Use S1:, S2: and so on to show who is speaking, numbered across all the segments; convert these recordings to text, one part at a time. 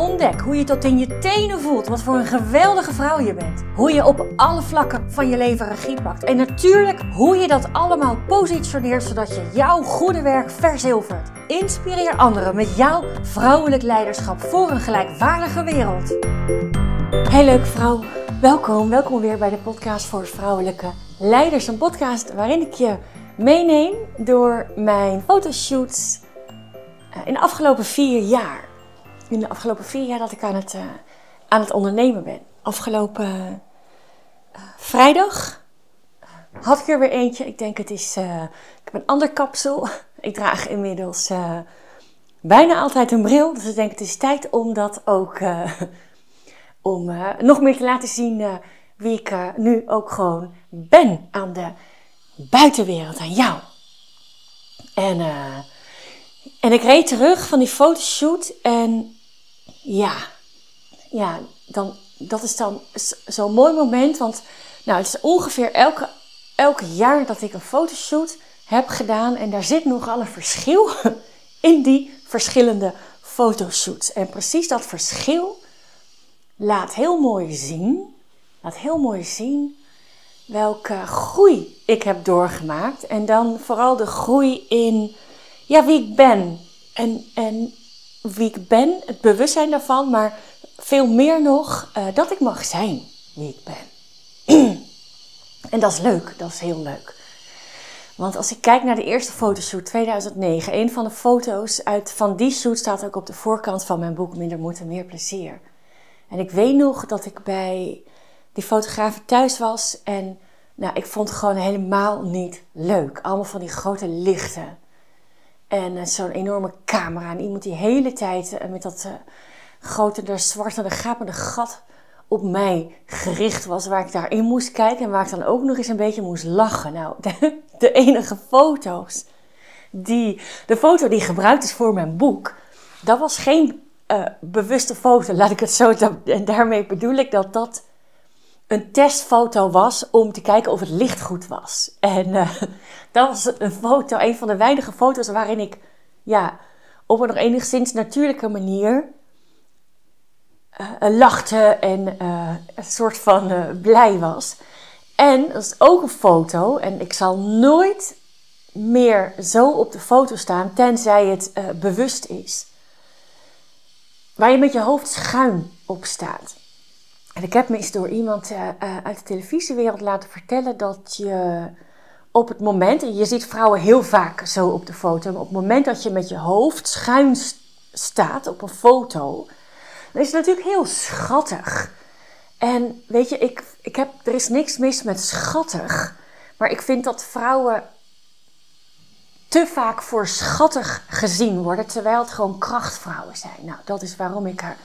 S1: Ontdek hoe je tot in je tenen voelt wat voor een geweldige vrouw je bent. Hoe je op alle vlakken van je leven regie pakt. En natuurlijk hoe je dat allemaal positioneert zodat je jouw goede werk verzilvert. Inspireer anderen met jouw vrouwelijk leiderschap voor een gelijkwaardige wereld. Hey leuk vrouw, welkom. Welkom weer bij de podcast voor vrouwelijke leiders. Een podcast waarin ik je meeneem door mijn fotoshoots eh, in de afgelopen vier jaar in de afgelopen vier jaar dat ik aan het, uh, aan het ondernemen ben. Afgelopen uh, vrijdag had ik er weer eentje. Ik denk het is. ik heb een ander kapsel. ik draag inmiddels bijna altijd een bril. Dus ik denk het is tijd om dat ook. om nog meer te laten zien wie ik nu ook gewoon ben aan de buitenwereld, aan jou. En. En ik reed terug van die fotoshoot en ja, ja dan, dat is dan zo'n mooi moment. Want nou, het is ongeveer elke, elk jaar dat ik een fotoshoot heb gedaan. En daar zit nogal een verschil in die verschillende fotoshoots. En precies dat verschil laat heel mooi zien. Laat heel mooi zien welke groei ik heb doorgemaakt. En dan vooral de groei in ja, wie ik ben. En, en wie ik ben, het bewustzijn daarvan, maar veel meer nog uh, dat ik mag zijn wie ik ben. en dat is leuk, dat is heel leuk. Want als ik kijk naar de eerste fotoshoot 2009, een van de foto's uit, van die shoot staat ook op de voorkant van mijn boek Minder Moed en Meer Plezier. En ik weet nog dat ik bij die fotograaf thuis was en nou, ik vond het gewoon helemaal niet leuk. Allemaal van die grote lichten. En uh, zo'n enorme camera. En iemand die hele tijd uh, met dat uh, grote, zwarte, de gapende gat op mij gericht was. Waar ik daarin moest kijken. En waar ik dan ook nog eens een beetje moest lachen. Nou, de, de enige foto's. Die, de foto die gebruikt is voor mijn boek. Dat was geen bewuste foto, laat ik het zo. En daarmee bedoel ik dat dat een testfoto was om te kijken of het licht goed was. En uh, dat was een foto, een van de weinige foto's waarin ik ja, op een nog enigszins natuurlijke manier uh, lachte en uh, een soort van blij was. En dat is ook een foto, en ik zal nooit meer zo op de foto staan, tenzij het bewust is. Waar je met je hoofd schuin op staat. En ik heb me eens door iemand uh, uit de televisiewereld laten vertellen dat je op het moment, en je ziet vrouwen heel vaak zo op de foto, maar op het moment dat je met je hoofd schuin staat op een foto, dan is het natuurlijk heel schattig. En weet je, ik, ik heb, er is niks mis met schattig, maar ik vind dat vrouwen te vaak voor schattig gezien worden, terwijl het gewoon krachtvrouwen zijn. Nou, dat is waarom ik haar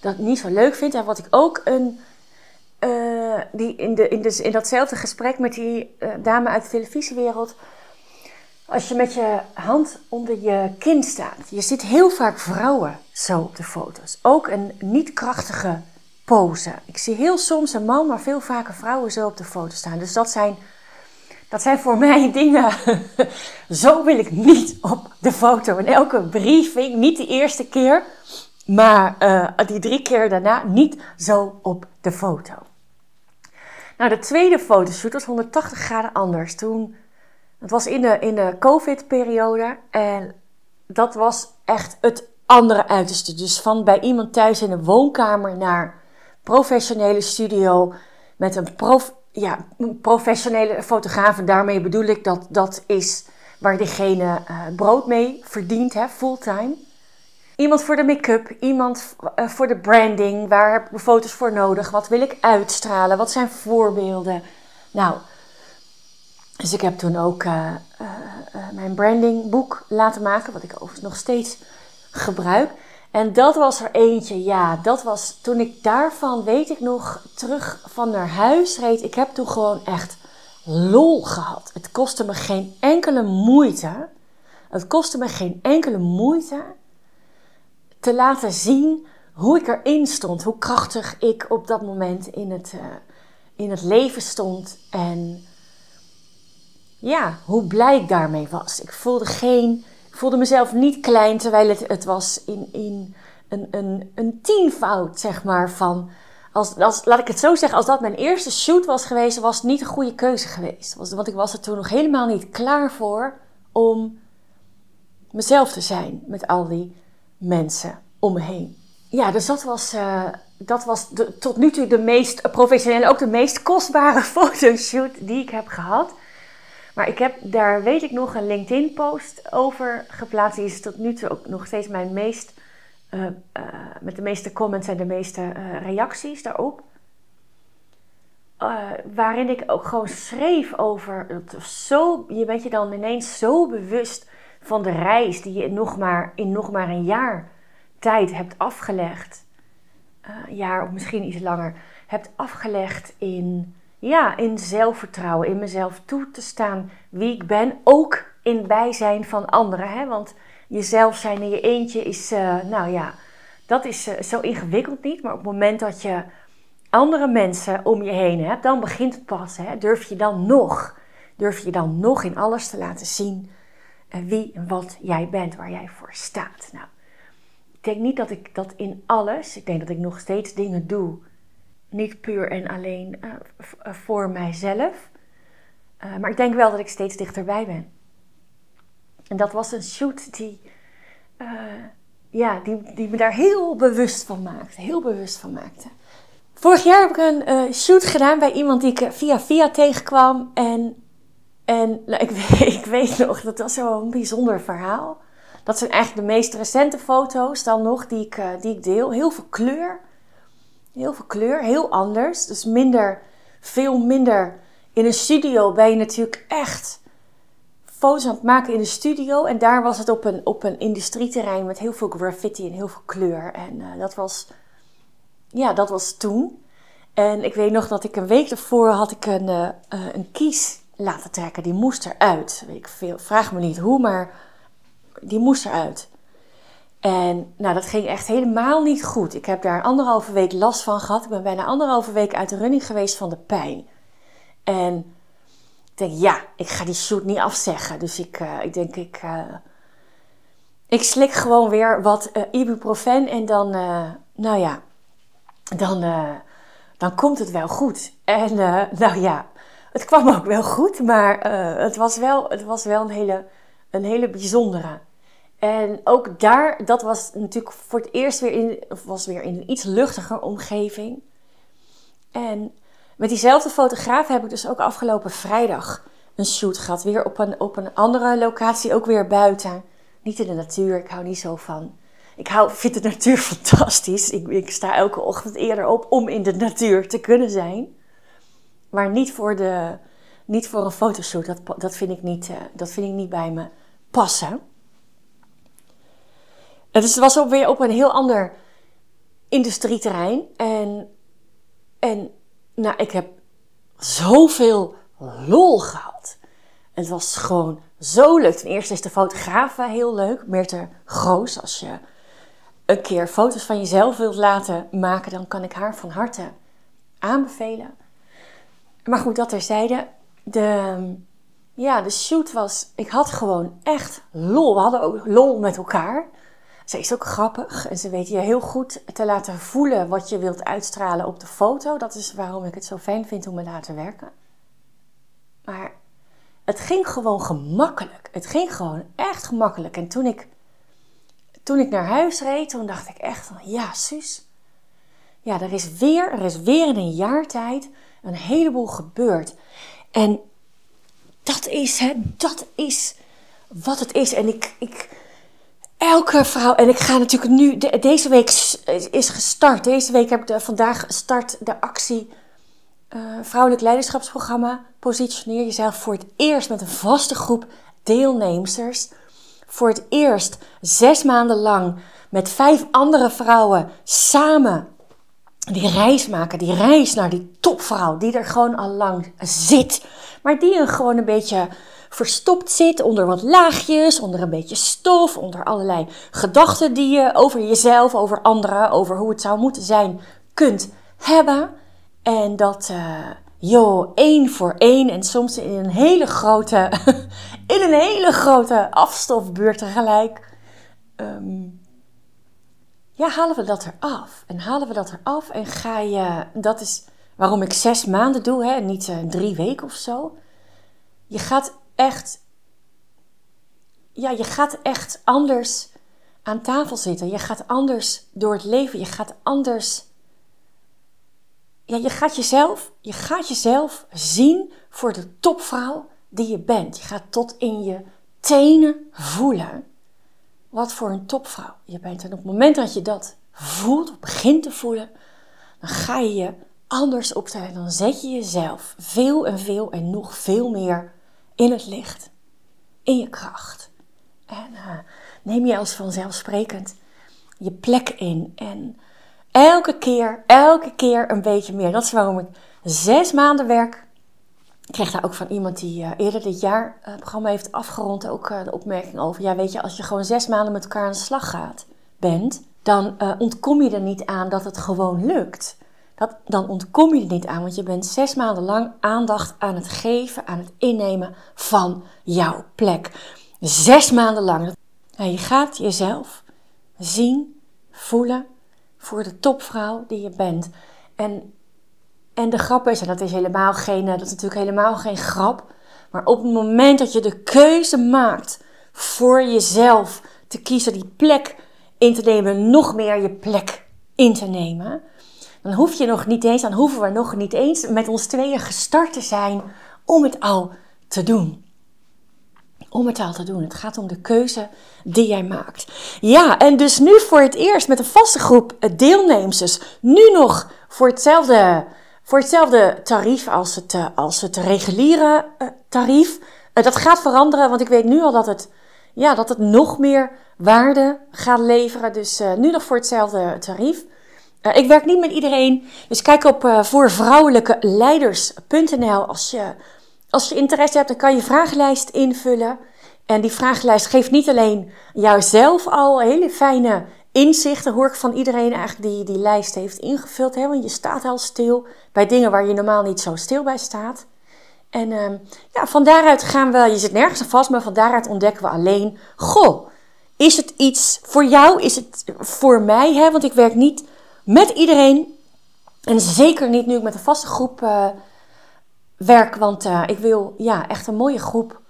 S1: dat niet zo leuk vind. En wat ik ook een. Uh, die in, de, in, de, in datzelfde gesprek met die uh, dame uit de televisiewereld. Als je met je hand onder je kin staat. Je ziet heel vaak vrouwen zo op de foto's. Ook een niet krachtige pose. Ik zie heel soms een man, maar veel vaker vrouwen zo op de foto staan. Dus dat zijn, dat zijn voor mij dingen. zo wil ik niet op de foto. In elke briefing, niet de eerste keer. Maar uh, die drie keer daarna niet zo op de foto. Nou, de tweede fotoshoot was 180 graden anders. Toen, het was in de, in de COVID-periode en dat was echt het andere uiterste. Dus van bij iemand thuis in de woonkamer naar professionele studio met een, prof, ja, professionele fotograaf. En daarmee bedoel ik dat dat is waar diegene uh, brood mee verdient, hè, fulltime. Iemand voor de make-up, iemand uh, voor de branding. Waar heb ik foto's voor nodig? Wat wil ik uitstralen? Wat zijn voorbeelden? Nou, dus ik heb toen ook uh, uh, mijn brandingboek laten maken, wat ik overigens nog steeds gebruik. En dat was er eentje, ja, dat was toen ik daarvan, weet ik nog, terug van naar huis reed. Ik heb toen gewoon echt lol gehad. Het kostte me geen enkele moeite. Het kostte me geen enkele moeite te laten zien hoe ik erin stond. Hoe krachtig ik op dat moment in het, uh, in het leven stond. En ja, hoe blij ik daarmee was. Ik voelde, geen, ik voelde mezelf niet klein, terwijl het, het was in, in een, een, een tienvoud, zeg maar, van... Als, als, laat ik het zo zeggen, als dat mijn eerste shoot was geweest, was het niet een goede keuze geweest. Want ik was er toen nog helemaal niet klaar voor om mezelf te zijn met al die mensen om me heen. Ja, dus dat was, uh, dat was tot nu toe de meest professionele, ook de meest kostbare fotoshoot die ik heb gehad. Maar ik heb daar, weet ik nog, een LinkedIn-post over geplaatst. Die is tot nu toe ook nog steeds mijn meest, uh, uh, met de meeste comments en de meeste reacties daarop. waarin ik ook gewoon schreef over, zo, je bent je dan ineens zo bewust van de reis die je nog maar, in nog maar een jaar tijd hebt afgelegd. Een jaar of misschien iets langer. Hebt afgelegd in ja, in zelfvertrouwen, in mezelf toe te staan wie ik ben, ook in bijzijn van anderen. Hè? Want jezelf zijn in je eentje is, uh, nou ja, dat is uh, zo ingewikkeld niet. Maar op het moment dat je andere mensen om je heen hebt, dan begint het pas. Hè? Durf je dan nog, durf je dan nog in alles te laten zien wie en wat jij bent, waar jij voor staat. Nou, ik denk niet dat ik dat in alles, ik denk dat ik nog steeds dingen doe niet puur en alleen uh, voor mijzelf. Uh, maar ik denk wel dat ik steeds dichterbij ben. En dat was een shoot die, ja, die, die me daar heel bewust van maakte. Heel bewust van maakte. Vorig jaar heb ik een shoot gedaan bij iemand die ik via via tegenkwam. En, en nou, ik, weet, ik weet nog, dat was zo'n bijzonder verhaal. Dat zijn eigenlijk de meest recente foto's dan nog die ik, die ik deel. Heel veel kleur. Heel veel kleur, heel anders. Dus minder, veel minder. In een studio ben je natuurlijk echt foto's aan het maken in de studio. En daar was het op een, op een industrieterrein met heel veel graffiti en heel veel kleur. En uh, dat was, ja, dat was toen. En ik weet nog dat ik een week ervoor had ik een, uh, een kies laten trekken. Die moest eruit. Weet ik vraag me niet hoe, maar die moest eruit. En nou, dat ging echt helemaal niet goed. Ik heb daar anderhalve week last van gehad. Ik ben bijna anderhalve week uit de running geweest van de pijn. En ik denk, ja, ik ga die shoot niet afzeggen. Dus ik, uh, ik denk, ik, uh, ik slik gewoon weer wat uh, ibuprofen. En dan, nou ja, dan, dan komt het wel goed. En nou ja, het kwam ook wel goed. Maar het, was wel, het was wel een hele, een hele bijzondere. En ook daar, dat was natuurlijk voor het eerst weer in, was weer in een iets luchtiger omgeving. En met diezelfde fotograaf heb ik dus ook afgelopen vrijdag een shoot gehad. Weer op een, op een andere locatie, ook weer buiten. Niet in de natuur, ik hou niet zo van. Ik hou, vind de natuur fantastisch. Ik, ik sta elke ochtend eerder op om in de natuur te kunnen zijn. Maar niet voor, de, niet voor een fotoshoot. Dat, dat, vind ik niet, uh, dat vind ik niet bij me passen. Het was ook weer op een heel ander industrieterrein. En, en nou, ik heb zoveel lol gehad. Het was gewoon zo leuk. Ten eerste is de fotograaf heel leuk. Meerte Groos. Als je een keer foto's van jezelf wilt laten maken, dan kan ik haar van harte aanbevelen. Maar goed, dat terzijde. De, ja, de shoot was. Ik had gewoon echt lol. We hadden ook lol met elkaar. Ze is ook grappig en ze weet je heel goed te laten voelen wat je wilt uitstralen op de foto. Dat is waarom ik het zo fijn vind om me laten werken. Maar het ging gewoon gemakkelijk. Het ging gewoon echt gemakkelijk. En toen ik, toen ik naar huis reed, toen dacht ik echt van ja, Suus. Ja, er is weer, er is weer in een jaar tijd een heleboel gebeurd. En dat is, hè, dat is wat het is. En ik, ik, elke vrouw, en ik ga natuurlijk nu, deze week is gestart. Deze week heb ik vandaag gestart de actie uh, Vrouwelijk Leiderschapsprogramma. Positioneer jezelf voor het eerst met een vaste groep deelnemsters. Voor het eerst zes maanden lang met vijf andere vrouwen samen die reis maken, die reis naar die topvrouw die er gewoon al lang zit, maar die er gewoon een beetje verstopt zit onder wat laagjes, onder een beetje stof, onder allerlei gedachten die je over jezelf, over anderen, over hoe het zou moeten zijn kunt hebben. En dat, uh, joh, één voor één en soms in een hele grote, in een hele grote afstofbuurt tegelijk. Um, ja, halen we dat eraf. En halen we dat eraf en ga je, dat is waarom ik zes maanden doe, hè, niet uh, drie weken of zo. Je gaat echt, ja, je gaat echt anders aan tafel zitten. Je gaat anders door het leven. Je gaat anders, ja, je gaat jezelf, je gaat jezelf zien voor de topvrouw die je bent. Je gaat tot in je tenen voelen wat voor een topvrouw je bent. En op het moment dat je dat voelt, begint te voelen, dan ga je je anders opstellen. Dan zet je jezelf veel en veel en nog veel meer in het licht, in je kracht. En uh, neem je als vanzelfsprekend je plek in. En elke keer, elke keer een beetje meer. Dat is waarom ik zes maanden werk. Ik kreeg daar ook van iemand die uh, eerder dit jaar het programma heeft afgerond ook uh, de opmerking over. Ja, weet je, als je gewoon zes maanden met elkaar aan de slag gaat, bent, dan ontkom je er niet aan dat het gewoon lukt dat, dan ontkom je er niet aan, want je bent zes maanden lang aandacht aan het geven, aan het innemen van jouw plek. Zes maanden lang. Nou, je gaat jezelf zien, voelen voor de topvrouw die je bent. En, en de grap is, en dat is helemaal geen, dat is natuurlijk helemaal geen grap, maar op het moment dat je de keuze maakt voor jezelf te kiezen, die plek in te nemen, nog meer je plek in te nemen dan hoef je nog niet eens, dan hoeven we nog niet eens met ons tweeën gestart te zijn om het al te doen. Om het al te doen. Het gaat om de keuze die jij maakt. Ja, en dus nu voor het eerst met een vaste groep deelnemers. Nu nog voor hetzelfde, voor hetzelfde tarief als het, eh, als het reguliere eh, tarief. Eh, dat gaat veranderen, want ik weet nu al dat het, ja, dat het nog meer waarde gaat leveren. Dus nu nog voor hetzelfde tarief. Ik werk niet met iedereen, dus kijk op voorvrouwelijkeleiders.nl. Als je, als je interesse hebt, dan kan je vragenlijst invullen. En die vragenlijst geeft niet alleen jouzelf al hele fijne inzichten, hoor ik van iedereen eigenlijk die die lijst heeft ingevuld. Hè? Want je staat al stil bij dingen waar je normaal niet zo stil bij staat. En uh, ja, van daaruit gaan we, je zit nergens aan vast, maar van daaruit ontdekken we alleen, goh, is het iets voor jou? Is het voor mij? Hè? Want ik werk niet met iedereen. En zeker niet nu ik met een vaste groep uh, werk, want uh, ik wil ja, echt een mooie groep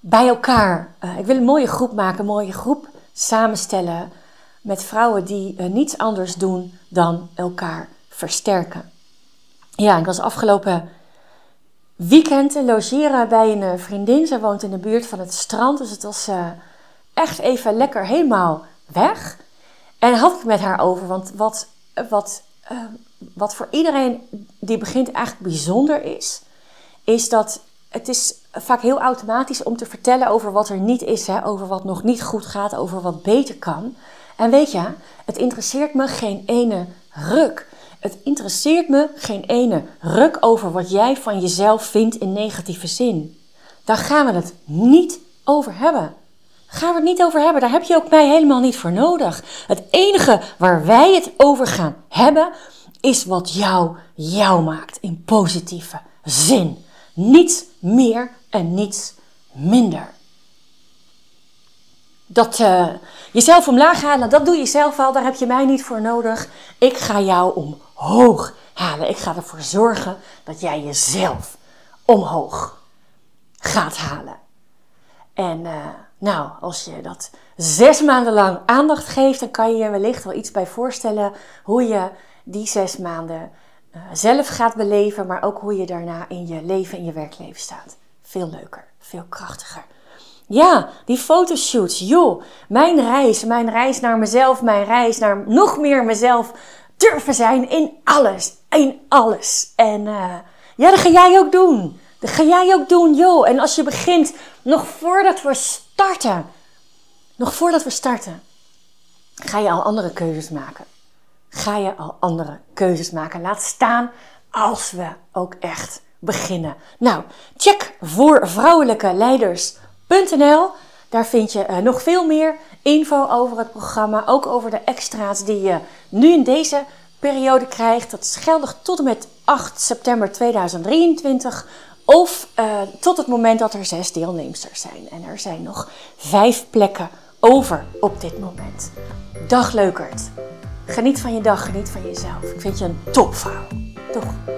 S1: bij elkaar. Uh, ik wil een mooie groep maken, een mooie groep samenstellen met vrouwen die niets anders doen dan elkaar versterken. Ja, ik was afgelopen weekend logeren bij een vriendin. Ze woont in de buurt van het strand, dus het was echt even lekker helemaal weg. En had ik met haar over, want wat wat, wat voor iedereen die begint eigenlijk bijzonder is, is dat het is vaak heel automatisch om te vertellen over wat er niet is, hè, over wat nog niet goed gaat, over wat beter kan. En weet je, het interesseert me geen ene ruk. Het interesseert me geen ene ruk over wat jij van jezelf vindt in negatieve zin. Daar gaan we het niet over hebben gaan we het niet over hebben. Daar heb je ook mij helemaal niet voor nodig. Het enige waar wij het over gaan hebben, is wat jou jou maakt in positieve zin. Niets meer en niets minder. Dat uh, jezelf omlaag halen, dat doe je zelf al. Daar heb je mij niet voor nodig. Ik ga jou omhoog halen. Ik ga ervoor zorgen dat jij jezelf omhoog gaat halen. En uh, nou, als je dat zes maanden lang aandacht geeft, dan kan je je wellicht wel iets bij voorstellen hoe je die zes maanden uh, zelf gaat beleven, maar ook hoe je daarna in je leven, in je werkleven staat. Veel leuker, veel krachtiger. Ja, die fotoshoots, joh, mijn reis, mijn reis naar mezelf, mijn reis naar nog meer mezelf durven zijn in alles, in alles. En uh, ja, dat ga jij ook doen. Dat ga jij ook doen, joh. En als je begint, nog voordat we starten, nog voordat we starten, ga je al andere keuzes maken. ga je al andere keuzes maken. Laat staan als we ook echt beginnen. Nou, check voor vrouwelijke Daar vind je uh, nog veel meer info over het programma, ook over de extra's die je nu in deze periode krijgt. Dat is geldig tot en met 8 september 2023 of uh, tot het moment dat er zes deelnemsters zijn. En er zijn nog vijf plekken over op dit moment. Dag leukert. Geniet van je dag, geniet van jezelf. Ik vind je een topvrouw. Toch?